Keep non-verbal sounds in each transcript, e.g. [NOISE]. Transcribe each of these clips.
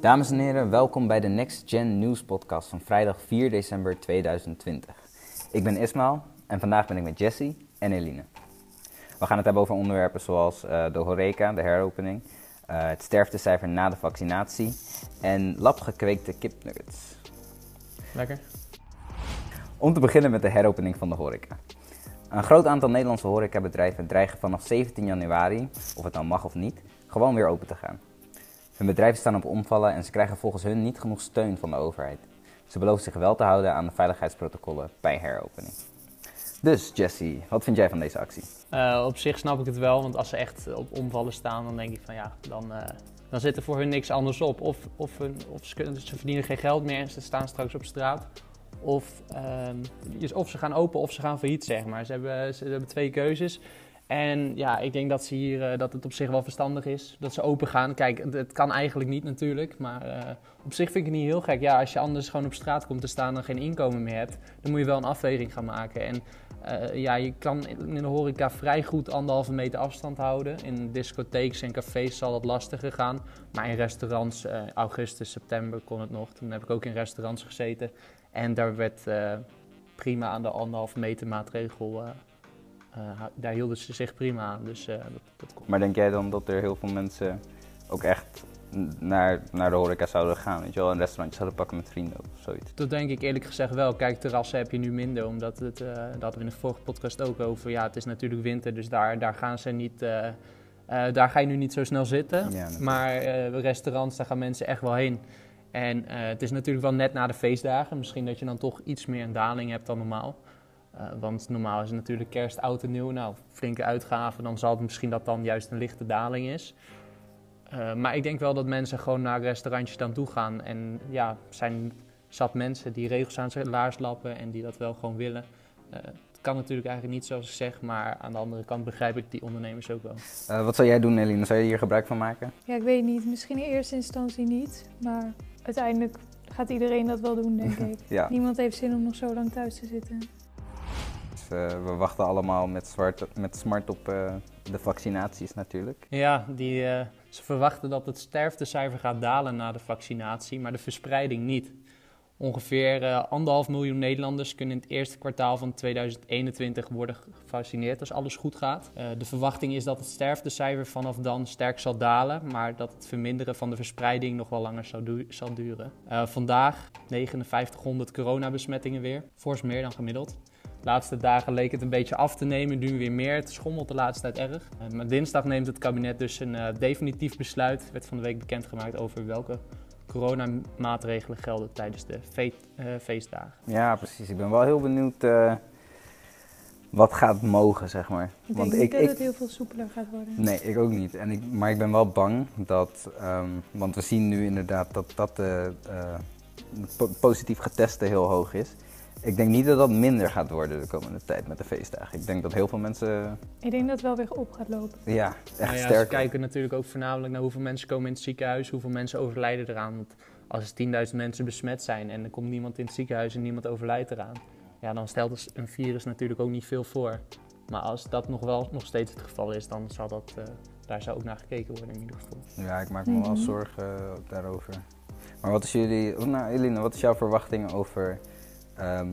Dames en heren, welkom bij de Next Gen News podcast van vrijdag 4 december 2020. Ik ben Ismael en vandaag ben ik met Jesse en Eline. We gaan het hebben over onderwerpen zoals uh, de horeca, de heropening, uh, het sterftecijfer na de vaccinatie en labgekweekte kipnuggets. Lekker. Om te beginnen met de heropening van de horeca. Een groot aantal Nederlandse horecabedrijven dreigen vanaf 17 januari, of het nou mag of niet, gewoon weer open te gaan. Hun bedrijven staan op omvallen en ze krijgen volgens hun niet genoeg steun van de overheid. Ze beloven zich wel te houden aan de veiligheidsprotocollen bij heropening. Dus Jesse, wat vind jij van deze actie? Uh, op zich snap ik het wel, want als ze echt op omvallen staan, dan denk ik van ja, dan, uh, dan zit er voor hun niks anders op. Of, of, hun, of ze, ze, verdienen geen geld meer en ze staan straks op straat. Of, uh, of ze gaan open of ze gaan failliet, zeg maar. Ze hebben, ze hebben twee keuzes. En ja, ik denk dat, ze hier, uh, dat het op zich wel verstandig is dat ze open gaan. Kijk, het, kan eigenlijk niet natuurlijk, maar uh, op zich vind ik het niet heel gek. Ja, als je anders gewoon op straat komt te staan en geen inkomen meer hebt, dan moet je wel een afweging gaan maken. En uh, ja, je kan in de horeca vrij goed anderhalve meter afstand houden. In discotheeks en cafés zal het lastiger gaan. Maar in restaurants, augustus, september kon het nog. Toen heb ik ook in restaurants gezeten. En daar werd prima aan de anderhalve meter maatregel daar hielden ze zich prima aan. Dus, uh, dat, dat maar denk jij dan dat er heel veel mensen ook echt naar, naar de horeca zouden gaan? Weet je wel, een restaurantje zouden pakken met vrienden of zoiets? Dat denk ik eerlijk gezegd wel. Kijk, terrassen heb je nu minder, omdat het, uh, daar hadden we in de vorige podcast ook over. Ja, het is natuurlijk winter, dus daar, daar gaan ze niet... daar ga je nu niet zo snel zitten. Ja, maar restaurants, daar gaan mensen echt wel heen. En het is natuurlijk wel net na de feestdagen. Misschien dat je dan toch iets meer een daling hebt dan normaal. Uh, want normaal is het natuurlijk kerst, oud en nieuw. Nou, flinke uitgaven, dan zal het misschien dat dan juist een lichte daling is. Uh, maar ik denk wel dat mensen gewoon naar restaurantjes dan toe gaan. En ja, er zijn zat mensen die regels aan zijn laars lappen en die dat wel gewoon willen. Uh, het kan natuurlijk eigenlijk niet zoals ik zeg, maar aan de andere kant begrijp ik die ondernemers ook wel. wat zou jij doen, Eline? Zou je hier gebruik van maken? Ja, ik weet niet. Misschien in eerste instantie niet. Maar uiteindelijk gaat iedereen dat wel doen, denk [LAUGHS] ik. ja. Niemand heeft zin om nog zo lang thuis te zitten. Uh, we wachten allemaal met, met smart op uh, de vaccinaties natuurlijk. Ja, die, uh, ze verwachten dat het sterftecijfer gaat dalen na de vaccinatie, maar de verspreiding niet. Ongeveer anderhalf miljoen Nederlanders kunnen in het eerste kwartaal van 2021 worden gevaccineerd als alles goed gaat. de verwachting is dat het sterftecijfer vanaf dan sterk zal dalen, maar dat het verminderen van de verspreiding nog wel langer zal, zal duren. vandaag 5900 coronabesmettingen weer, fors meer dan gemiddeld. De laatste dagen leek het een beetje af te nemen, nu weer meer. Het schommelt de laatste tijd erg. Uh, maar dinsdag neemt het kabinet dus een uh, definitief besluit, werd van de week bekendgemaakt over welke coronamaatregelen gelden tijdens de fe uh, feestdagen. Ja, precies. Ik ben wel heel benieuwd wat gaat mogen, zeg maar. Ik denk niet ik, dat het heel veel soepeler gaat worden. Nee, ik ook niet. En ik, maar ik ben wel bang dat, um, want we zien nu inderdaad dat dat de positief geteste heel hoog is. Ik denk niet dat dat minder gaat worden de komende tijd met de feestdagen. Ik denk dat heel veel mensen. Ik denk dat het wel weer op gaat lopen. Ja, echt nou ja, sterk. We kijken natuurlijk ook voornamelijk naar hoeveel mensen komen in het ziekenhuis, hoeveel mensen overlijden eraan. Want als er 10.000 mensen besmet zijn en er komt niemand in het ziekenhuis en niemand overlijdt eraan, ja, dan stelt dus een virus natuurlijk ook niet veel voor. Maar als dat nog wel nog steeds het geval is, dan zal dat, uh, daar zou ook naar gekeken worden in ieder geval. Ja, ik maak me wel mhm. zorgen uh, daarover. Maar wat is jullie, nou Eline, wat is jouw verwachting over um, ehm,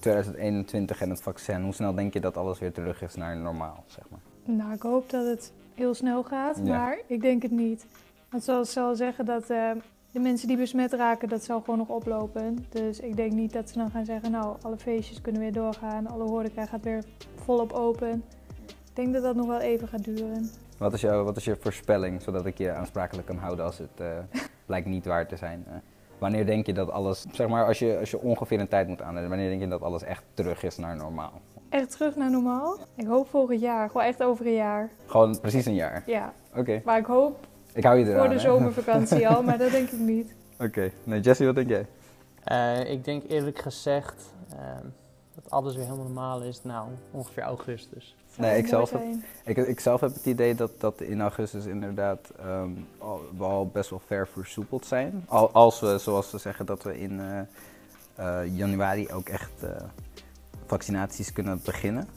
2021 en het vaccin, hoe snel denk je dat alles weer terug is naar normaal, zeg maar? Nou, ik hoop dat het heel snel gaat, maar ik denk het niet. Want zoals zal zeggen dat uh, de mensen die besmet raken, dat zal gewoon nog oplopen. Dus ik denk niet dat ze dan gaan zeggen, nou, alle feestjes kunnen weer doorgaan, alle horeca gaat weer volop open. Ik denk dat dat nog wel even gaat duren. Wat is, jouw, wat is je voorspelling, zodat ik je aansprakelijk kan houden als het [LAUGHS] uh, blijkt niet waar te zijn? Uh? Wanneer denk je dat alles, zeg maar, als je, als je ongeveer een tijd moet aannemen, wanneer denk je dat alles echt terug is naar normaal? Echt terug naar normaal? Ik hoop volgend jaar, gewoon echt over een jaar. Gewoon precies een jaar? Ja. Oké. Maar ik hoop ik hou je eraan, voor de zomervakantie al, maar dat denk ik niet. [LAUGHS] Oké. Nee, Jesse, wat denk jij? Uh, ik denk eerlijk gezegd uh, dat alles weer helemaal normaal is, nou, ongeveer augustus. Nee, ik zelf, heb, ik, ik, zelf heb het idee dat, dat in augustus inderdaad um, al, we al best wel ver versoepeld zijn. Al, als we, zoals ze zeggen, dat we in uh, uh, januari ook echt uh, vaccinaties kunnen beginnen.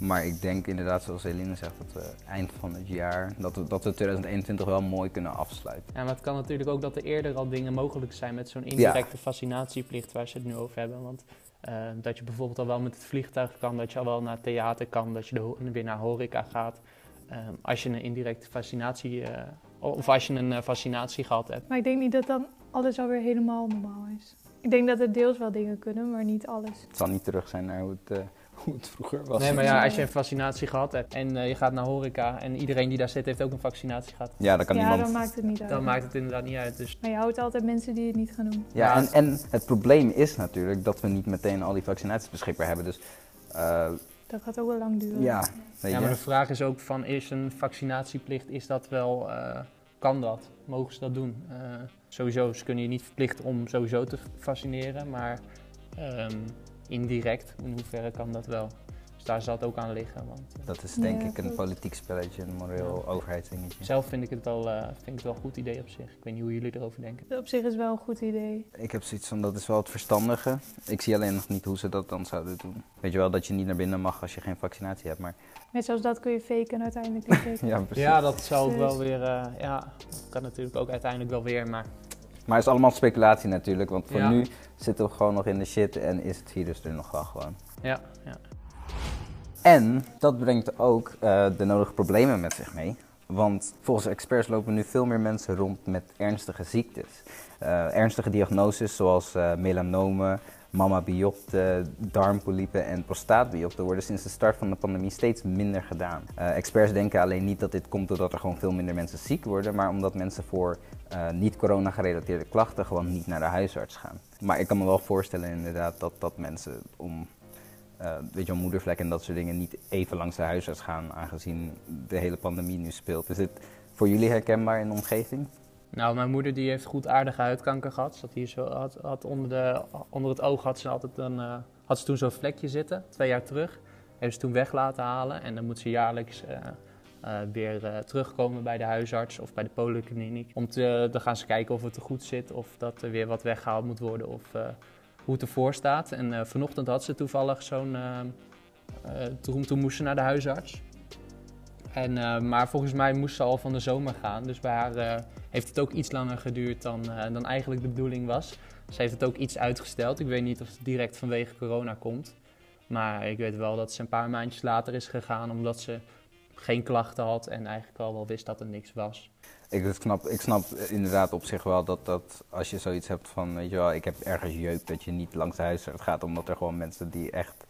Maar ik denk inderdaad, zoals Eline zegt, dat we eind van het jaar, dat we, dat we 2021 wel mooi kunnen afsluiten. Ja, maar het kan natuurlijk ook dat er eerder al dingen mogelijk zijn met zo'n indirecte fascinatieplicht waar ze het nu over hebben. Want eh, dat je bijvoorbeeld al wel met het vliegtuig kan, dat je al wel naar theater kan, dat je de, weer naar horeca gaat. Ehm, als je een indirecte fascinatie, eh, of als je een eh, fascinatie gehad hebt. Maar ik denk niet dat dan alles alweer helemaal normaal is. Ik denk dat er deels wel dingen kunnen, maar niet alles. Het zal niet terug zijn naar hoe het, eh, hoe het vroeger was. Nee, maar ja, als je een fascinatie gehad hebt en eh, je gaat naar horeca en iedereen die daar zit heeft ook een vaccinatie gehad, Ja, dan kan ja, niemand... dan maakt het niet uit. dan maakt het inderdaad niet uit. Dus Maar je houdt altijd mensen die het niet gaan doen. Ja, en, het- en het probleem is natuurlijk dat we niet meteen al die vaccinaties beschikbaar hebben. Dus eh, Dat gaat ook wel lang duren. ja, weet ja, maar de vraag is ook van, is een vaccinatieplicht, is dat wel, eh, kan dat? Mogen ze dat doen? Eh, sowieso, ze kunnen je niet verplichten om sowieso te vaccineren, maar ehm, indirect, in hoeverre kan dat wel? Dus daar zal het ook aan liggen. Want, eh, Dat is denk Ja, ik een politiek spelletje, een moreel overheidsdingetje. zelf vind ik, het wel, eh, vind ik het wel een goed idee op zich. Ik weet niet hoe jullie erover denken. Op zich is wel een goed idee. Ik heb zoiets van, dat is wel het verstandige. Ik zie alleen nog niet hoe ze dat dan zouden doen. Weet je wel, dat je niet naar binnen mag als je geen vaccinatie hebt, maar... Net zoals dat kun je faken en uiteindelijk niet [LAUGHS] faken. Ja, precies. Ja, dat zou ook Dus- wel weer, eh, ja, dat kan natuurlijk ook uiteindelijk wel weer, maar Maar het is allemaal speculatie natuurlijk, want voor Ja. nu zitten we gewoon nog in de shit en is het virus er nog wel gewoon. ja, ja. En dat brengt ook eh, de nodige problemen met zich mee. Want volgens experts lopen nu veel meer mensen rond met ernstige ziektes. Eh, ernstige diagnoses zoals eh melanomen, mammabiopte, darmpolypen en prostaatbiopte worden sinds de start van de pandemie steeds minder gedaan. Experts denken alleen niet dat dit komt doordat er gewoon veel minder mensen ziek worden, maar omdat mensen voor eh, niet-corona gerelateerde klachten gewoon niet naar de huisarts gaan. Maar ik kan me wel voorstellen inderdaad dat, dat mensen om eh, weet je moedervlek en dat soort dingen niet even langs de huisarts gaan, aangezien de hele pandemie nu speelt. Is dit voor jullie herkenbaar in de omgeving? Nou, mijn moeder die heeft goed aardige huidkanker gehad. Had hier zo, had, had onder, de, onder het oog had ze, altijd een, eh, had ze toen zo'n vlekje zitten, twee jaar terug. Heeft ze toen weg laten halen en dan moet ze jaarlijks eh, eh, weer eh, terugkomen bij de huisarts of bij de polykliniek. Om te, dan gaan ze kijken of het er goed zit of dat er weer wat weggehaald moet worden of eh, hoe het ervoor staat. En eh, vanochtend had ze toevallig zo'n, eh, eh, toen, toen moest ze naar de huisarts. En, eh, maar volgens mij moest ze al van de zomer gaan. Dus bij haar eh, heeft het ook iets langer geduurd dan, eh, dan eigenlijk de bedoeling was. Ze heeft het ook iets uitgesteld. Ik weet niet of het direct vanwege corona komt. Maar ik weet wel dat ze een paar maandjes later is gegaan omdat ze geen klachten had en eigenlijk al wel wist dat er niks was. Ik snap, ik snap inderdaad op zich wel dat, dat als je zoiets hebt van, weet je wel, ik heb ergens jeuk, dat je niet langs de huisarts gaat, omdat er gewoon mensen die echt,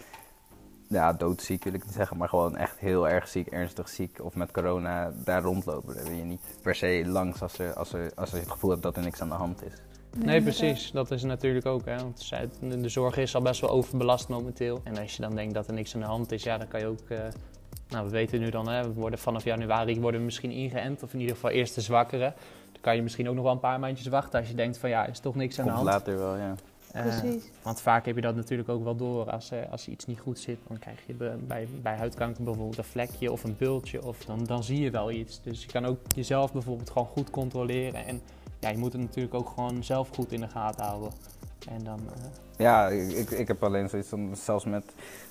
ja, doodziek wil ik niet zeggen, maar gewoon echt heel erg ziek, ernstig ziek of met corona daar rondlopen. Daar wil je niet per se langs als, er, als, er, als je het gevoel hebt dat er niks aan de hand is. Nee, precies. Dat is natuurlijk ook. Hè? Want de zorg is al best wel overbelast momenteel. En als je dan denkt dat er niks aan de hand is, ja, dan kan je ook. eh, nou, we weten nu dan, hè, we worden vanaf januari worden we misschien ingeënt, of in ieder geval eerst de zwakkeren. Dan kan je misschien ook nog wel een paar maandjes wachten als je denkt van ja, is toch niks aan de Komt hand. later wel, ja. Eh, Precies. want vaak heb je dat natuurlijk ook wel door. Als, er als iets niet goed zit, dan krijg je bij, bij huidkanker bijvoorbeeld een vlekje of een bultje. Of dan, dan zie je wel iets. Dus je kan ook jezelf bijvoorbeeld gewoon goed controleren. En ja, je moet het natuurlijk ook gewoon zelf goed in de gaten houden. En dan, eh, Ja, ik, ik heb alleen zoiets van, zelfs met,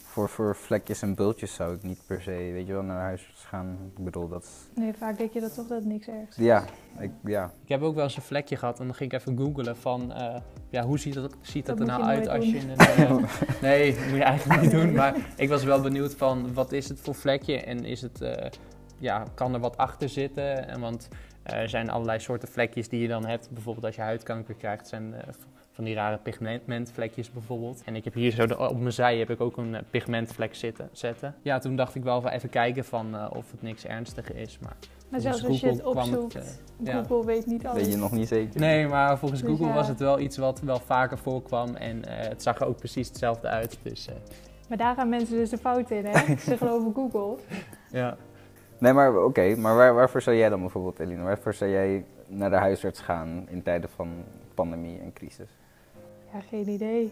voor, voor vlekjes en bultjes zou ik niet per se, weet je wel, naar huis gaan. Ik bedoel, dat is, Nee, vaak denk je dat toch dat niks ergs is. ja, ik, ja. ik heb ook wel eens een vlekje gehad en dan ging ik even googlen van... eh, ja, hoe ziet dat, ziet dat, Dat er nou uit als je een... eh, [LAUGHS] nee, dat moet je eigenlijk niet doen. Maar ik was wel benieuwd van, wat is het voor vlekje? En is het, eh, ja, kan er wat achter zitten? En want eh, er zijn allerlei soorten vlekjes die je dan hebt. Bijvoorbeeld als je huidkanker krijgt, zijn eh, van die rare pigmentvlekjes bijvoorbeeld. En ik heb hier zo de- op mijn zij heb ik ook een eh, pigmentvlek zitten, zetten. Ja, toen dacht ik wel van even kijken van eh, of het niks ernstiger is. Maar Maar volgens zelfs als je het Google kwam opzoekt, het, eh, ja. Google weet niet alles. Weet je nog niet zeker? Nee, maar volgens Dus Google ja. was het wel iets wat wel vaker voorkwam en eh, het zag er ook precies hetzelfde uit. Dus eh, Maar daar gaan mensen dus de fout in, hè? [LAUGHS] Ze geloven Google. ja. Nee, maar oké, maar waar, waarvoor zou jij dan bijvoorbeeld, Eline, waarvoor zou jij naar de huisarts gaan in tijden van pandemie en crisis? Ja, geen idee.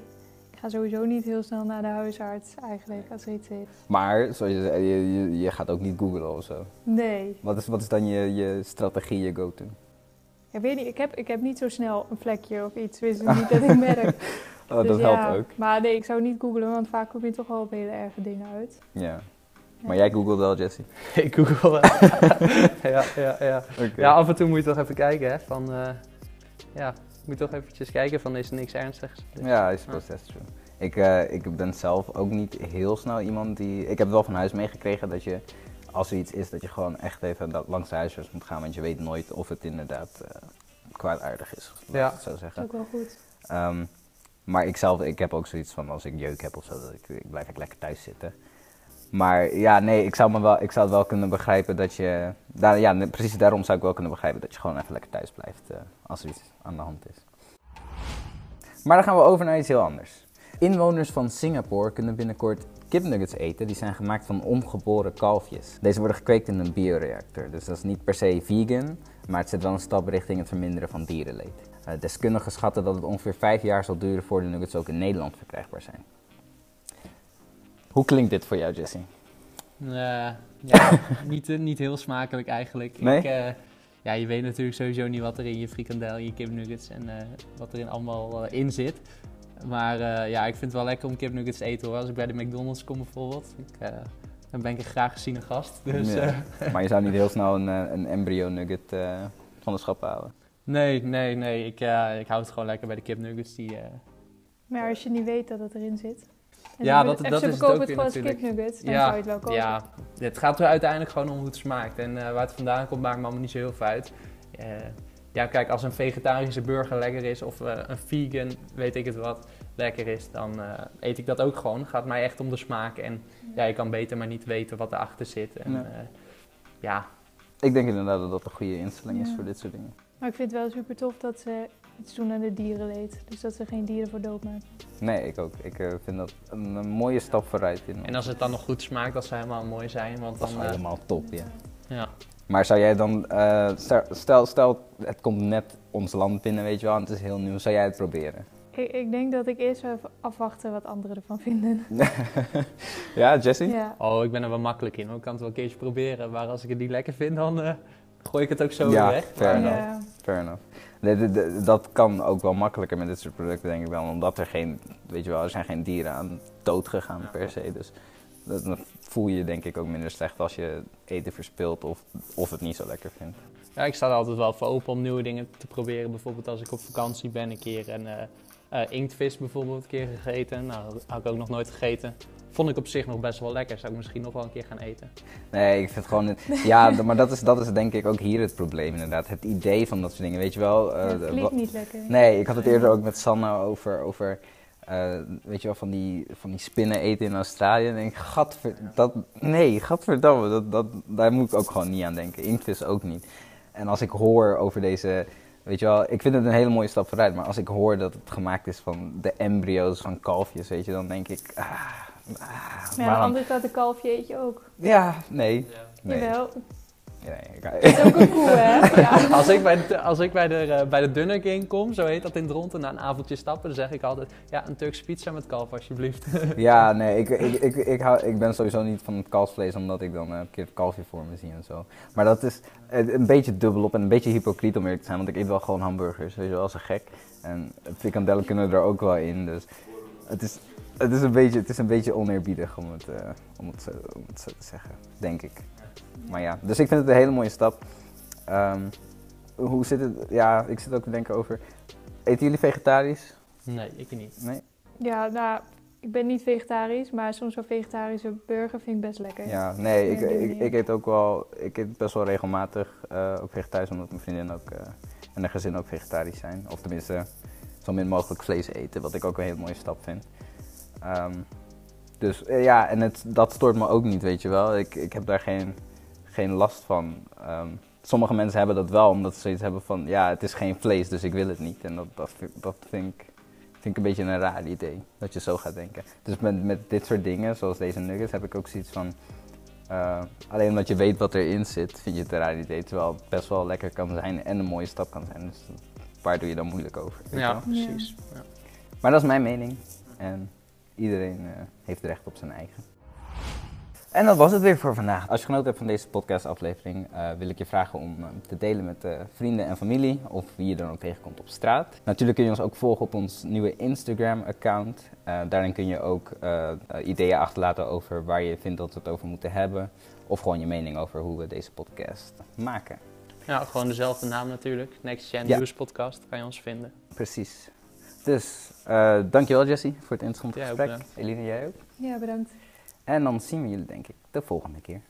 Ik ga sowieso niet heel snel naar de huisarts eigenlijk, als er iets is. Maar, zoals je zei, je, je, je gaat ook niet googlen of zo. Nee. Wat is, wat is dan je, je strategie, je go-to? Ik weet niet, ik heb, ik heb niet zo snel een vlekje of iets. Wist niet dat ik [LAUGHS] merk. Oh, Dus dat ja, helpt ook. Maar nee, ik zou niet googlen, want vaak kom je toch wel op hele erge dingen uit. Ja. Maar jij googelt wel, Jesse. [LAUGHS] ik google wel. [LAUGHS] ja, ja, ja. Ja, af en toe moet je toch even kijken, hè. Van, eh, ja, moet toch eventjes kijken van, is er niks ernstigs? Dus- Ja, I suppose that's true. Ik, eh, ik ben zelf ook niet heel snel iemand die... Ik heb het wel van huis meegekregen dat je, als er iets is, dat je gewoon echt even dat langs de huisarts moet gaan. Want je weet nooit of het inderdaad eh, kwaadaardig is, laat Ja. ik zo Dat is zeggen. ook wel goed. Ehm, maar ik zelf, ik heb ook zoiets van als ik jeuk heb of zo, dat ik, ik blijf ik lekker thuis zitten. Maar ja, nee, ik zou, me wel, ik zou het wel kunnen begrijpen dat je... Daar, ja, precies daarom zou ik wel kunnen begrijpen dat je gewoon even lekker thuis blijft eh, als er iets aan de hand is. Maar dan gaan we over naar iets heel anders. Inwoners van Singapore kunnen binnenkort kipnuggets eten. Die zijn gemaakt van ongeboren kalfjes. Deze worden gekweekt in een bioreactor. Dus dat is niet per se vegan, maar het zet wel een stap richting het verminderen van dierenleed. Eh, deskundigen schatten dat het ongeveer vijf jaar zal duren voor de nuggets ook in Nederland verkrijgbaar zijn. Hoe klinkt dit voor jou, Jesse? Eh, ja, [LAUGHS] niet, eh, niet heel smakelijk eigenlijk. Nee? Ik, eh, ja, je weet natuurlijk sowieso niet wat er in je frikandel, in je kipnuggets en eh, wat er in allemaal in zit. Maar eh, ja, ik vind het wel lekker om kipnuggets te eten hoor. Als ik bij de McDonald's kom bijvoorbeeld, ik, eh, dan ben ik een graag geziene gast. Dus Ja. eh, [LAUGHS] Maar je zou niet heel snel een, een embryo nugget eh, van de schap halen. nee, nee, nee. Ik, ik hou het gewoon lekker bij de kipnuggets. Die, eh, Maar als je niet weet dat het erin zit. En Ja, dat- dat is het ook het weer gewoon als natuurlijk. kipnuggets, dan ja, zou je het wel kopen. ja, het gaat er uiteindelijk gewoon om hoe het smaakt. En eh, waar het vandaan komt, maakt me allemaal niet zo heel veel uit. Eh, ja, kijk, als een vegetarische burger lekker is of eh, een vegan, weet ik het wat, lekker is, dan eh, eet ik dat ook gewoon. Het gaat mij echt om de smaak. En ja, je kan beter maar niet weten wat erachter zit. En, Ja. Ik denk inderdaad dat dat een goede instelling is voor dit soort dingen. Maar ik vind het wel super tof dat ze iets doen aan de dierenleed. Dus dat ze geen dieren voor dood maken. Nee, ik ook. Ik eh, vind dat een, een mooie stap vooruit. In en als het dan nog goed smaakt, dat zou helemaal mooi zijn. Want dat is dan, eh, helemaal top, ja. ja. Maar zou jij dan, eh, stel- stel, het komt net ons land binnen, weet je wel, en het is heel nieuw, zou jij het proberen? Ik, ik denk dat ik eerst even afwachten wat anderen ervan vinden. [LAUGHS] ja, Jesse? Ja. Oh, ik ben er wel makkelijk in. Ik kan het wel een keertje proberen. Maar als ik het niet lekker vind, dan eh, gooi ik het ook zo Ja, weg. fair enough. Ja. Fair enough. Dat kan ook wel makkelijker met dit soort producten, denk ik wel. Omdat er geen, weet je wel, er zijn geen dieren aan dood gegaan Ja. per se. Dus dat, dan voel je je denk ik ook minder slecht als je eten verspilt of, of het niet zo lekker vindt. Ja, ik sta er altijd wel voor open om nieuwe dingen te proberen. Bijvoorbeeld als ik op vakantie ben een keer en eh, eh, inktvis bijvoorbeeld een keer gegeten. Nou, dat had ik ook nog nooit gegeten. Vond ik op zich nog best wel lekker. Zou ik misschien nog wel een keer gaan eten. Nee, ik vind gewoon... [LAUGHS] Ja, maar dat is, dat is denk ik ook hier het probleem inderdaad. Het idee van dat soort dingen, weet je wel. eh, het de- klinkt niet lekker. Nee, ik had het eerder ook met Sanne over, over eh, weet je wel, van die, van die spinnen eten in Australië. En ik denk, gadver, dat, nee, gadverdamme, dat, dat, daar moet ik ook gewoon niet aan denken. Inktvis ook niet. En als ik hoor over deze, weet je wel, ik vind het een hele mooie stap vooruit. Maar als ik hoor dat het gemaakt is van de embryo's van kalfjes, weet je, dan denk ik, ah, Maar ja, aan de andere kant, een kalfje eet je ook. Ja, nee. nee. Jawel. nee ik- Het is ook een koe, hè? [LAUGHS] Ja. Als ik bij de, als ik bij de, eh, bij de Dunner King kom, zo heet dat in Dronten, na een avondje stappen, dan zeg ik altijd, ja, een Turkse pizza met kalf alsjeblieft. [LAUGHS] Ja, nee, ik, ik, ik, ik, hou, ik ben sowieso niet van het kalfsvlees, omdat ik dan eh, een keer het kalfje voor me zie en zo. Maar dat is eh, een beetje dubbelop en een beetje hypocriet om eerlijk te zijn, want ik eet wel gewoon hamburgers, weet je wel, als een gek. En frikandellen kunnen er ook wel in, dus het is, het is, een, beetje, het is een beetje oneerbiedig om het, eh, om, het, zo, om het zo te zeggen, denk ik. Maar ja, dus ik vind het een hele mooie stap. Ehm, hoe zit het, ja, ik zit ook te denken over, eten jullie vegetarisch? Nee, ik niet. Nee? ja, nou, ik ben niet vegetarisch, maar soms zo'n vegetarische burger vind ik best lekker. Ja, nee, ik, ik, eet ook wel, ik eet best wel regelmatig eh, ook vegetarisch, omdat mijn vriendin ook eh, en haar gezin ook vegetarisch zijn. Of tenminste, zo min mogelijk vlees eten, wat ik ook een hele mooie stap vind. Ehm, dus eh, ja, en het, dat stoort me ook niet, weet je wel. Ik, ik heb daar geen, geen last van. Ehm, sommige mensen hebben dat wel, omdat ze zoiets hebben van, ja, het is geen vlees, dus ik wil het niet. En dat, dat, vind, dat vind, ik, vind ik een beetje een raar idee, dat je zo gaat denken. Dus met, met dit soort dingen, zoals deze nuggets, heb ik ook zoiets van... eh, alleen omdat je weet wat erin zit, vind je het een raar idee. Terwijl het best wel lekker kan zijn en een mooie stap kan zijn. Dus waar doe je dan moeilijk over? Ja, wel? precies. Ja. Maar dat is mijn mening. En iedereen eh, heeft recht op zijn eigen. En dat was het weer voor vandaag. Als je genoten hebt van deze podcastaflevering, uh, wil ik je vragen om uh, te delen met uh, vrienden en familie of wie je dan ook tegenkomt op straat. Natuurlijk kun je ons ook volgen op ons nieuwe Instagram-account. daarin kun je ook ideeën achterlaten over waar je vindt dat we het over moeten hebben. Of gewoon je mening over hoe we deze podcast maken. Ja, gewoon dezelfde naam natuurlijk. Next Gen ja. News Podcast kan je ons vinden. Precies. Dus dankjewel Jessie voor het interessante gesprek. Eline, jij ook? Ja, bedankt. En dan zien we jullie denk ik de volgende keer.